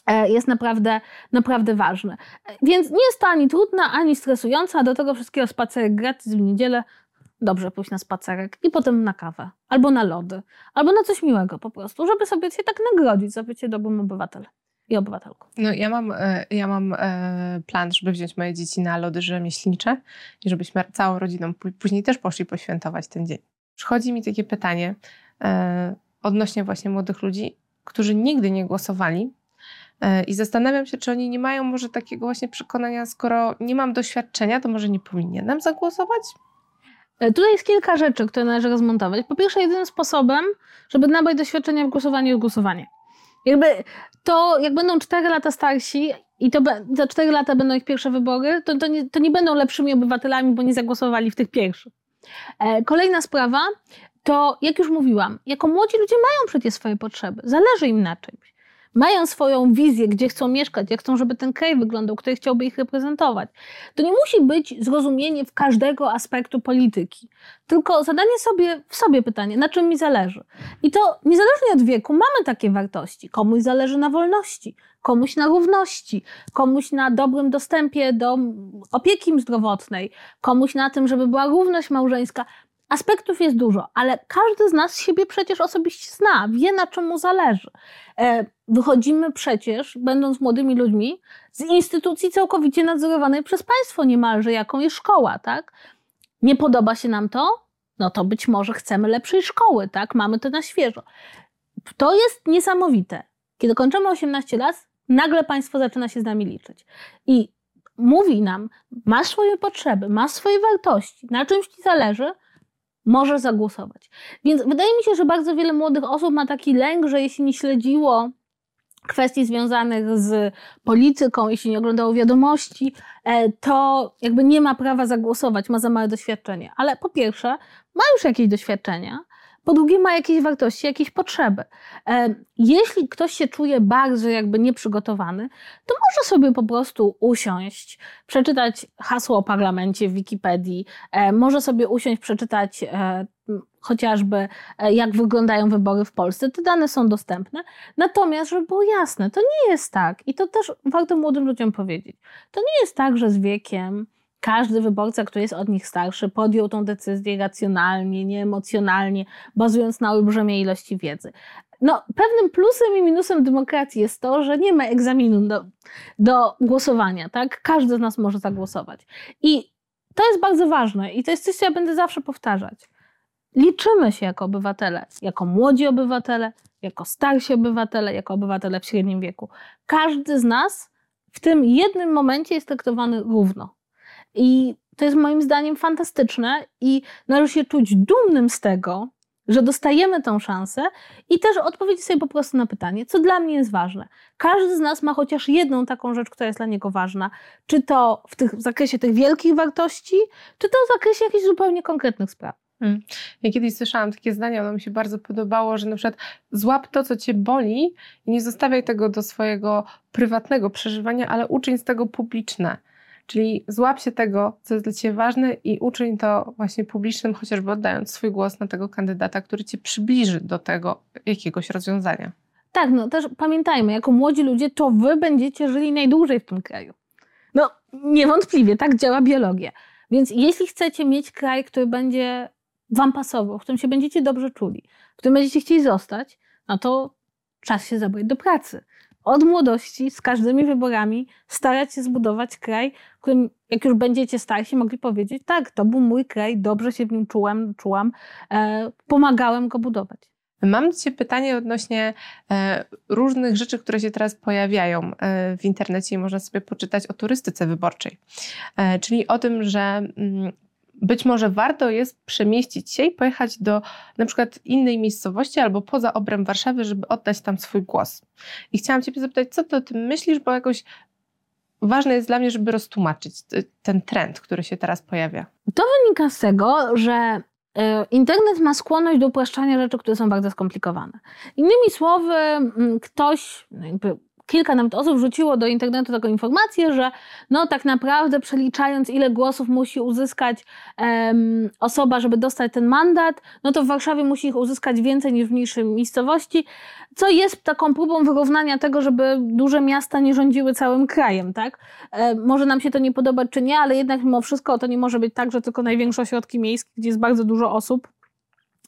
e, jest naprawdę, naprawdę ważny. Więc nie jest to ani trudna, ani stresująca, a do tego wszystkiego spacerek gratis w niedzielę. Dobrze pójść na spacerek i potem na kawę, albo na lody, albo na coś miłego po prostu, żeby sobie się tak nagrodzić za bycie dobrym obywatelem i obywatelką. No ja mam, e, ja mam e, plan, żeby wziąć moje dzieci na lody rzemieślnicze i żebyśmy całą rodziną później też poszli poświętować ten dzień. Przychodzi mi takie pytanie e, odnośnie właśnie młodych ludzi, którzy nigdy nie głosowali i zastanawiam się, czy oni nie mają może takiego właśnie przekonania, skoro nie mam doświadczenia, to może nie powinienem zagłosować? Tutaj jest kilka rzeczy, które należy rozmontować. Po pierwsze, jedynym sposobem, żeby nabrać doświadczenia w głosowaniu jest głosowanie. Jakby to, jak będą 4 lata starsi i to za 4 lata będą ich pierwsze wybory, to, to, nie, to nie będą lepszymi obywatelami, bo nie zagłosowali w tych pierwszych. E, kolejna sprawa to, jak już mówiłam, jako młodzi ludzie mają przecież swoje potrzeby, zależy im na czymś mają swoją wizję, gdzie chcą mieszkać, jak chcą, żeby ten kraj wyglądał, który chciałby ich reprezentować. To nie musi być zrozumienie w każdego aspektu polityki, tylko zadanie sobie w sobie pytanie, na czym mi zależy. I to niezależnie od wieku mamy takie wartości. Komuś zależy na wolności, komuś na równości, komuś na dobrym dostępie do opieki zdrowotnej, komuś na tym, żeby była równość małżeńska. Aspektów jest dużo, ale każdy z nas siebie przecież osobiście zna, wie na czym mu zależy. E, wychodzimy przecież, będąc młodymi ludźmi, z instytucji całkowicie nadzorowanej przez państwo niemalże, jaką jest szkoła, tak? Nie podoba się nam to? No to być może chcemy lepszej szkoły, tak? Mamy to na świeżo. To jest niesamowite. Kiedy kończymy 18 lat, nagle państwo zaczyna się z nami liczyć. I mówi nam, masz swoje potrzeby, masz swoje wartości, na czymś ci zależy, może zagłosować. Więc wydaje mi się, że bardzo wiele młodych osób ma taki lęk, że jeśli nie śledziło kwestii związanych z polityką, jeśli nie oglądało wiadomości, e, to jakby nie ma prawa zagłosować, ma za małe doświadczenie. Ale po pierwsze, ma już jakieś doświadczenia, po drugie ma jakieś wartości, jakieś potrzeby. E, jeśli ktoś się czuje bardzo jakby nieprzygotowany, to może sobie po prostu usiąść, przeczytać hasło o parlamencie w Wikipedii, e, może sobie usiąść, przeczytać e, chociażby jak wyglądają wybory w Polsce. Te dane są dostępne. Natomiast, żeby było jasne, to nie jest tak i to też warto młodym ludziom powiedzieć. To nie jest tak, że z wiekiem każdy wyborca, który jest od nich starszy, podjął tą decyzję racjonalnie, nieemocjonalnie, bazując na olbrzymiej ilości wiedzy. No, pewnym plusem i minusem demokracji jest to, że nie ma egzaminu do, do głosowania, tak? Każdy z nas może zagłosować. I to jest bardzo ważne i to jest coś, co ja będę zawsze powtarzać. Liczymy się jako obywatele, jako młodzi obywatele, jako starsi obywatele, jako obywatele w średnim wieku. Każdy z nas w tym jednym momencie jest traktowany równo. I to jest moim zdaniem fantastyczne i należy się czuć dumnym z tego, że dostajemy tą szansę i też odpowiedzieć sobie po prostu na pytanie, co dla mnie jest ważne. Każdy z nas ma chociaż jedną taką rzecz, która jest dla niego ważna. Czy to w, tych, w zakresie tych wielkich wartości, czy to w zakresie jakichś zupełnie konkretnych spraw. Hmm. Ja kiedyś słyszałam takie zdanie, ono mi się bardzo podobało, że na przykład złap to, co cię boli i nie zostawiaj tego do swojego prywatnego przeżywania, ale uczyń z tego publiczne. Czyli złap się tego, co jest dla Ciebie ważne i uczyń to właśnie publicznym, chociażby oddając swój głos na tego kandydata, który Cię przybliży do tego jakiegoś rozwiązania. Tak, no też pamiętajmy, jako młodzi ludzie, to Wy będziecie żyli najdłużej w tym kraju. No niewątpliwie, tak działa biologia. Więc jeśli chcecie mieć kraj, który będzie Wam pasował, w którym się będziecie dobrze czuli, w którym będziecie chcieli zostać, no to czas się zabrać do pracy od młodości, z każdymi wyborami, starać się zbudować kraj, w którym jak już będziecie starsi, mogli powiedzieć, tak, to był mój kraj, dobrze się w nim czułem, czułam, e, pomagałem go budować. Mam Cię pytanie odnośnie e, różnych rzeczy, które się teraz pojawiają e, w internecie i można sobie poczytać o turystyce wyborczej. E, czyli o tym, że mm, być może warto jest przemieścić się i pojechać do na przykład innej miejscowości albo poza obręb Warszawy, żeby oddać tam swój głos. I chciałam Ciebie zapytać, co Ty o tym myślisz, bo jakoś ważne jest dla mnie, żeby roztłumaczyć ten trend, który się teraz pojawia. To wynika z tego, że e, Internet ma skłonność do upraszczania rzeczy, które są bardzo skomplikowane. Innymi słowy, ktoś, no jakby kilka nawet osób wrzuciło do internetu taką informację, że no tak naprawdę przeliczając ile głosów musi uzyskać um, osoba, żeby dostać ten mandat, no to w Warszawie musi ich uzyskać więcej niż w mniejszej miejscowości, co jest taką próbą wyrównania tego, żeby duże miasta nie rządziły całym krajem, tak? E, może nam się to nie podobać czy nie, ale jednak mimo wszystko to nie może być tak, że tylko największe ośrodki miejskie, gdzie jest bardzo dużo osób,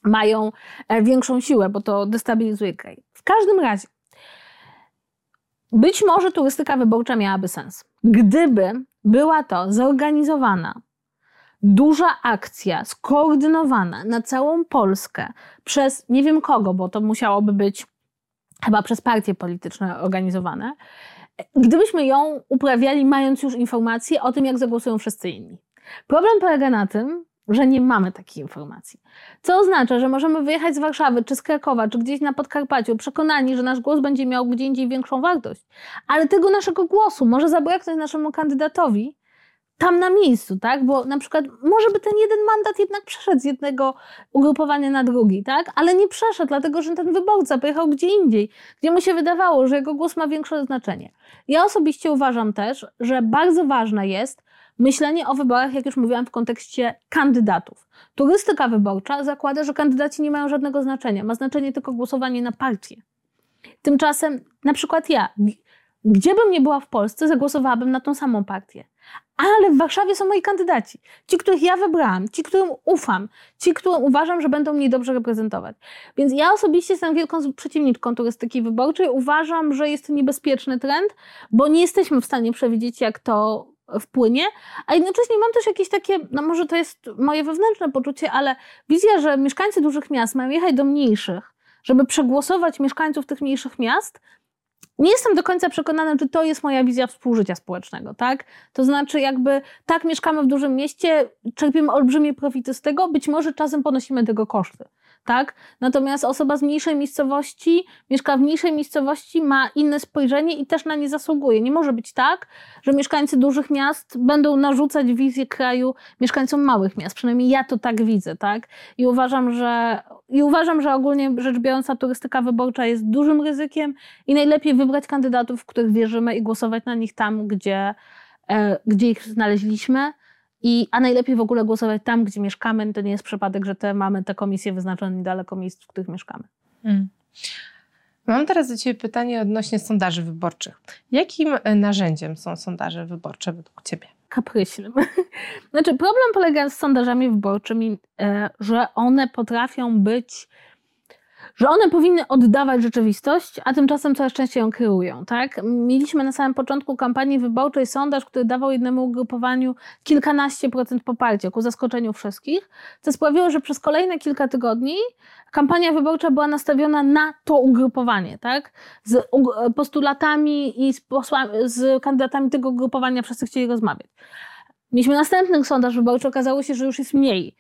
mają e, większą siłę, bo to destabilizuje kraj. W każdym razie, być może turystyka wyborcza miałaby sens, gdyby była to zorganizowana duża akcja, skoordynowana na całą Polskę przez nie wiem kogo, bo to musiałoby być chyba przez partie polityczne organizowane, gdybyśmy ją uprawiali, mając już informacje o tym, jak zagłosują wszyscy inni. Problem polega na tym, że nie mamy takiej informacji. Co oznacza, że możemy wyjechać z Warszawy, czy z Krakowa, czy gdzieś na Podkarpaciu, przekonani, że nasz głos będzie miał gdzie indziej większą wartość. Ale tego naszego głosu może zabraknąć naszemu kandydatowi tam na miejscu, tak? Bo na przykład może by ten jeden mandat jednak przeszedł z jednego ugrupowania na drugi, tak? Ale nie przeszedł, dlatego że ten wyborca pojechał gdzie indziej, gdzie mu się wydawało, że jego głos ma większe znaczenie. Ja osobiście uważam też, że bardzo ważne jest, myślenie o wyborach, jak już mówiłam, w kontekście kandydatów. Turystyka wyborcza zakłada, że kandydaci nie mają żadnego znaczenia. Ma znaczenie tylko głosowanie na partię. Tymczasem, na przykład ja, gdzie bym nie była w Polsce, zagłosowałabym na tą samą partię. Ale w Warszawie są moi kandydaci. Ci, których ja wybrałam, ci, którym ufam, ci, którym uważam, że będą mnie dobrze reprezentować. Więc ja osobiście jestem wielką przeciwniczką turystyki wyborczej. Uważam, że jest to niebezpieczny trend, bo nie jesteśmy w stanie przewidzieć, jak to wpłynie, a jednocześnie mam też jakieś takie, no może to jest moje wewnętrzne poczucie, ale wizja, że mieszkańcy dużych miast mają jechać do mniejszych, żeby przegłosować mieszkańców tych mniejszych miast, nie jestem do końca przekonana, czy to jest moja wizja współżycia społecznego, tak? To znaczy, jakby tak mieszkamy w dużym mieście, czerpiemy olbrzymie profity z tego, być może czasem ponosimy tego koszty tak? Natomiast osoba z mniejszej miejscowości, mieszka w mniejszej miejscowości, ma inne spojrzenie i też na nie zasługuje. Nie może być tak, że mieszkańcy dużych miast będą narzucać wizję kraju mieszkańcom małych miast. Przynajmniej ja to tak widzę, tak? I uważam, że, i uważam, że ogólnie rzecz biorąc, turystyka wyborcza jest dużym ryzykiem i najlepiej wybrać kandydatów, w których wierzymy i głosować na nich tam, gdzie, e, gdzie ich znaleźliśmy i, a najlepiej w ogóle głosować tam, gdzie mieszkamy. To nie jest przypadek, że te, mamy te komisje wyznaczone niedaleko miejsc, w których mieszkamy. Mm. Mam teraz do Ciebie pytanie odnośnie sondaży wyborczych. Jakim e, narzędziem są sondaże wyborcze według Ciebie? Kapryśnym. <laughs> Znaczy, problem polega z sondażami wyborczymi, e, że one potrafią być że one powinny oddawać rzeczywistość, a tymczasem coraz częściej ją kierują. Tak? Mieliśmy na samym początku kampanii wyborczej sondaż, który dawał jednemu ugrupowaniu kilkanaście procent poparcia ku zaskoczeniu wszystkich, co sprawiło, że przez kolejne kilka tygodni kampania wyborcza była nastawiona na to ugrupowanie, tak? z postulatami i z, posłami, z kandydatami tego ugrupowania wszyscy chcieli rozmawiać. Mieliśmy następny sondaż wyborczy, okazało się, że już jest mniej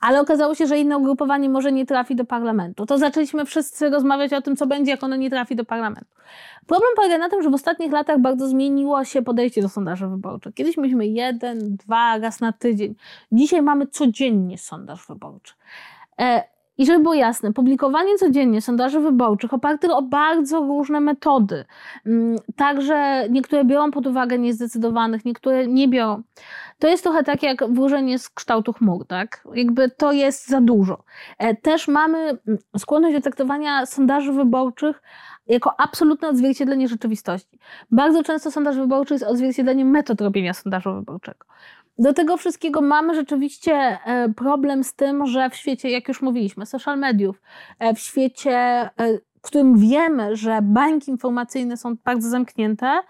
ale okazało się, że inne ugrupowanie może nie trafi do parlamentu. To zaczęliśmy wszyscy rozmawiać o tym, co będzie, jak ono nie trafi do parlamentu. Problem polega na tym, że w ostatnich latach bardzo zmieniło się podejście do sondaży wyborczych. Kiedyś mieliśmy jeden, dwa, raz na tydzień. Dzisiaj mamy codziennie sondaż wyborczy. E, i żeby było jasne, publikowanie codziennie sondaży wyborczych opartych o bardzo różne metody. Mm, także niektóre biorą pod uwagę niezdecydowanych, niektóre nie biorą. To jest trochę tak jak włożenie z kształtu chmur, tak? Jakby to jest za dużo. E, też mamy mm, skłonność do traktowania sondaży wyborczych jako absolutne odzwierciedlenie rzeczywistości. Bardzo często sondaż wyborczy jest odzwierciedleniem metod robienia sondażu wyborczego. Do tego wszystkiego mamy rzeczywiście e, problem z tym, że w świecie, jak już mówiliśmy, social mediów, e, w świecie, w którym wiemy, że bańki informacyjne są bardzo zamknięte,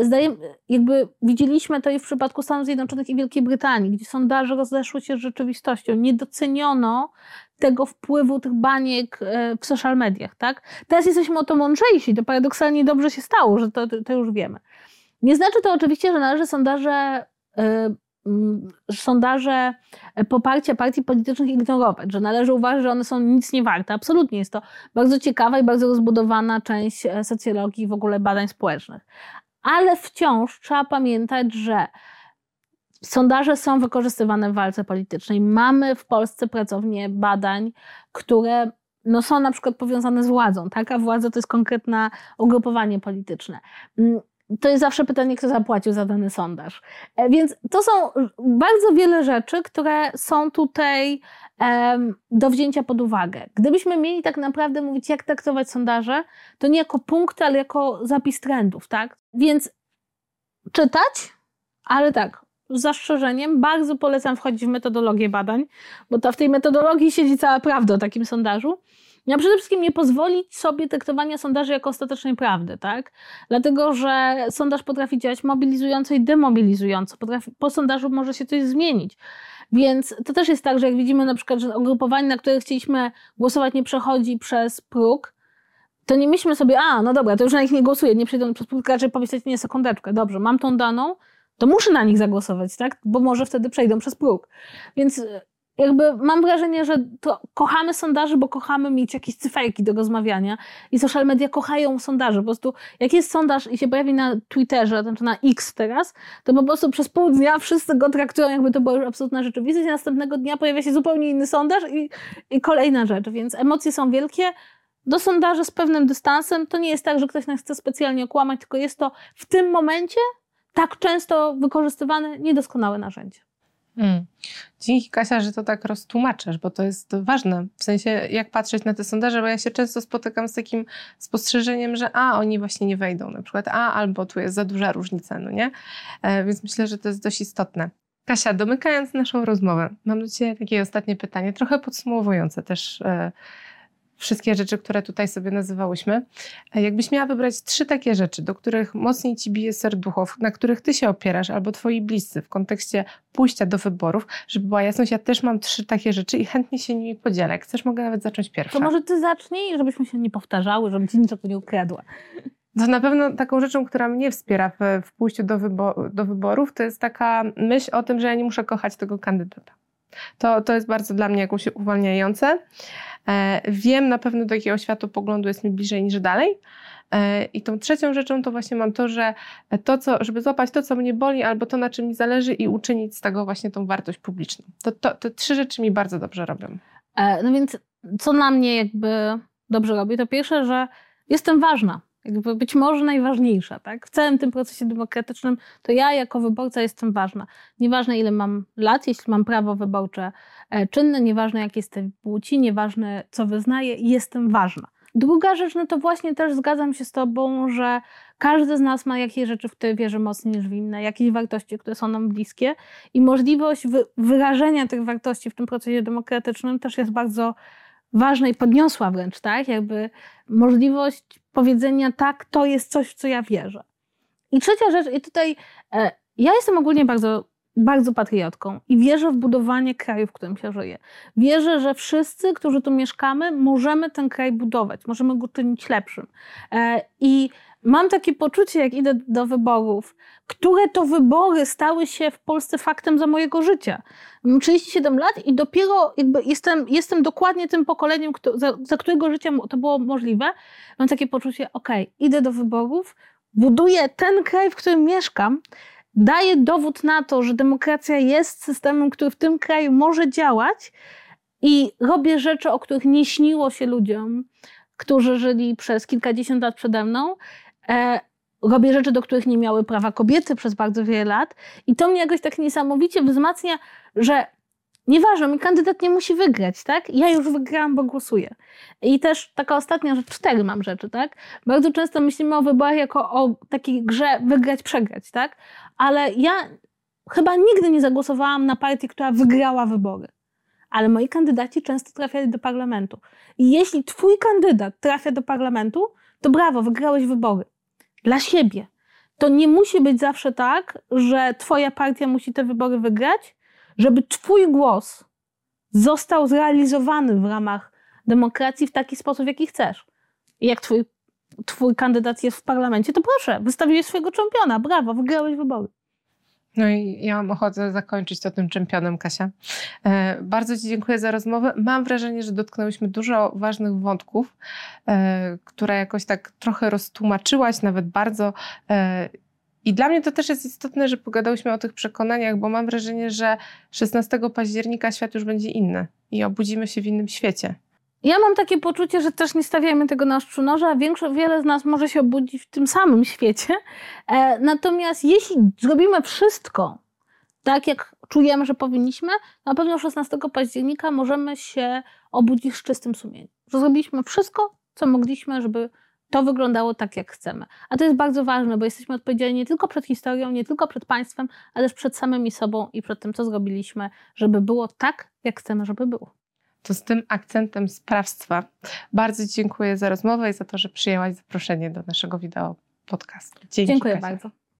zdaje, jakby widzieliśmy to i w przypadku Stanów Zjednoczonych i Wielkiej Brytanii, gdzie sondaże rozeszły się z rzeczywistością. Nie doceniono tego wpływu tych baniek w social mediach, tak? Teraz jesteśmy o to mądrzejsi, to paradoksalnie dobrze się stało, że to, to już wiemy. Nie znaczy to oczywiście, że należy sondaże Mm, sondaże poparcia partii politycznych ignorować, że należy uważać, że one są nic nie warte. Absolutnie jest to bardzo ciekawa i bardzo rozbudowana część e, socjologii i w ogóle badań społecznych. Ale wciąż trzeba pamiętać, że sondaże są wykorzystywane w walce politycznej. Mamy w Polsce pracownie badań, które no są na przykład powiązane z władzą. Taka władza to jest konkretne ugrupowanie polityczne. To jest zawsze pytanie, kto zapłacił za dany sondaż. E, więc to są bardzo wiele rzeczy, które są tutaj do wzięcia pod uwagę. Gdybyśmy mieli tak naprawdę mówić, jak traktować sondaże, to nie jako punkty, ale jako zapis trendów, tak? Więc czytać, ale tak, z zastrzeżeniem, bardzo polecam wchodzić w metodologię badań, bo to w tej metodologii siedzi cała prawda o takim sondażu. Ja przede wszystkim nie pozwolić sobie traktowania sondaży jako ostatecznej prawdy, tak? Dlatego, że sondaż potrafi działać mobilizująco i demobilizująco. Potrafi, po sondażu może się coś zmienić. Więc to też jest tak, że jak widzimy na przykład, że ugrupowanie, na które chcieliśmy głosować, nie przechodzi przez próg, to nie myślmy sobie, a no dobra, to już na nich nie głosuję, nie przejdą przez próg, raczej pomyśleć, nie, sekundeczkę, dobrze, mam tą daną, to muszę na nich zagłosować, tak? Bo może wtedy przejdą przez próg. Więc jakby mam wrażenie, że to kochamy sondaże, bo kochamy mieć jakieś cyferki do rozmawiania i social media kochają sondaże. Po prostu jak jest sondaż i się pojawi na Twitterze, znaczy na X teraz, to po prostu przez pół dnia wszyscy go traktują jakby to była już absolutna rzeczywistość i następnego dnia pojawia się zupełnie inny sondaż i, i kolejna rzecz, więc emocje są wielkie. Do sondaży z pewnym dystansem to nie jest tak, że ktoś nas chce specjalnie okłamać, tylko jest to w tym momencie tak często wykorzystywane niedoskonałe narzędzie. Mm. Dzięki Kasia, że to tak roztłumaczysz, bo to jest ważne. W sensie, jak patrzeć na te sondaże, bo ja się często spotykam z takim spostrzeżeniem, że a, oni właśnie nie wejdą, na przykład a, albo tu jest za duża różnica, no nie? E, więc myślę, że to jest dość istotne. Kasia, domykając naszą rozmowę, mam do Ciebie takie ostatnie pytanie, trochę podsumowujące też e, wszystkie rzeczy, które tutaj sobie nazywałyśmy. E, jakbyś miała wybrać trzy takie rzeczy, do których mocniej ci bije serduchów, na których ty się opierasz, albo twoi bliscy w kontekście pójścia do wyborów, żeby była jasność, ja też mam trzy takie rzeczy i chętnie się nimi podzielę. Jak chcesz, mogę nawet zacząć pierwsza. To może ty zacznij, żebyśmy się nie powtarzały, żebym ci niczego nie ukradła. To na pewno taką rzeczą, która mnie wspiera w, w pójściu do, wybo do wyborów, to jest taka myśl o tym, że ja nie muszę kochać tego kandydata. To, to jest bardzo dla mnie jakoś uwalniające. E, wiem na pewno, do jakiego światopoglądu jest mi bliżej niż dalej. E, I tą trzecią rzeczą to właśnie mam to, że to, co, żeby złapać to, co mnie boli, albo to, na czym mi zależy i uczynić z tego właśnie tą wartość publiczną. To, to, te trzy rzeczy mi bardzo dobrze robią. E, no więc co na mnie jakby dobrze robi, to pierwsze, że jestem ważna jakby być może najważniejsza, tak? W całym tym procesie demokratycznym to ja jako wyborca jestem ważna. Nieważne ile mam lat, jeśli mam prawo wyborcze e, czynne, nieważne jak jestem płci, nieważne co wyznaję, jestem ważna. Druga rzecz, no to właśnie też zgadzam się z Tobą, że każdy z nas ma jakieś rzeczy, w które wierzy mocniej niż w inne, jakieś wartości, które są nam bliskie i możliwość wyrażenia tych wartości w tym procesie demokratycznym też jest bardzo ważne i podniosła wręcz, tak? Jakby możliwość powiedzenia, tak, to jest coś, w co ja wierzę. I trzecia rzecz, i tutaj e, ja jestem ogólnie bardzo, bardzo patriotką i wierzę w budowanie kraju, w którym się żyje. Wierzę, że wszyscy, którzy tu mieszkamy, możemy ten kraj budować, możemy go czynić lepszym. E, I mam takie poczucie, jak idę do wyborów, które to wybory stały się w Polsce faktem za mojego życia. Mam 37 lat i dopiero jestem, jestem dokładnie tym pokoleniem, kto, za, za, którego życia to było możliwe. Mam takie poczucie, ok, idę do wyborów, buduję ten kraj, w którym mieszkam, daję dowód na to, że demokracja jest systemem, który w tym kraju może działać i robię rzeczy, o których nie śniło się ludziom, którzy żyli przez kilkadziesiąt lat przede mną. E, robię rzeczy, do których nie miały prawa kobiety przez bardzo wiele lat. I to mnie jakoś tak niesamowicie wzmacnia, że nieważne, mi kandydat nie musi wygrać, tak? Ja już wygrałam, bo głosuję. I też taka ostatnia rzecz, cztery mam rzeczy, tak? Bardzo często myślimy o wyborach jako o takiej grze wygrać, przegrać, tak? Ale ja chyba nigdy nie zagłosowałam na partię, która wygrała wybory. Ale moi kandydaci często trafiali do parlamentu. I jeśli twój kandydat trafia do parlamentu, to brawo, wygrałeś wybory. Dla siebie. To nie musi być zawsze tak, że twoja partia musi te wybory wygrać, żeby twój głos został zrealizowany w ramach demokracji w taki sposób, jaki chcesz. Jak twój, twój kandydat jest w parlamencie, to proszę, wystawiłeś swojego czempiona, brawo, wygrałeś wybory. No i ja mam ochotę zakończyć to tym czempionem, Kasia. E, bardzo Ci dziękuję za rozmowę. Mam wrażenie, że dotknęłyśmy dużo ważnych wątków, e, które jakoś tak trochę roztłumaczyłaś, nawet bardzo. E, i dla mnie to też jest istotne, że pogadałyśmy o tych przekonaniach, bo mam wrażenie, że 16 października świat już będzie inny i obudzimy się w innym świecie. Ja mam takie poczucie, że też nie stawiajmy tego na ostrzu noża, a większość, wiele z nas może się obudzić w tym samym świecie. E, natomiast jeśli zrobimy wszystko tak, jak czujemy, że powinniśmy, na pewno 16 października możemy się obudzić z czystym sumieniem. Że zrobiliśmy wszystko, co mogliśmy, żeby to wyglądało tak, jak chcemy. A to jest bardzo ważne, bo jesteśmy odpowiedzialni nie tylko przed historią, nie tylko przed państwem, ale też przed samymi sobą i przed tym, co zrobiliśmy, żeby było tak, jak chcemy, żeby było. To z tym akcentem sprawstwa bardzo dziękuję za rozmowę i za to, że przyjęłaś zaproszenie do naszego wideo podcastu. Dzięki, Dziękuję Kasia. bardzo.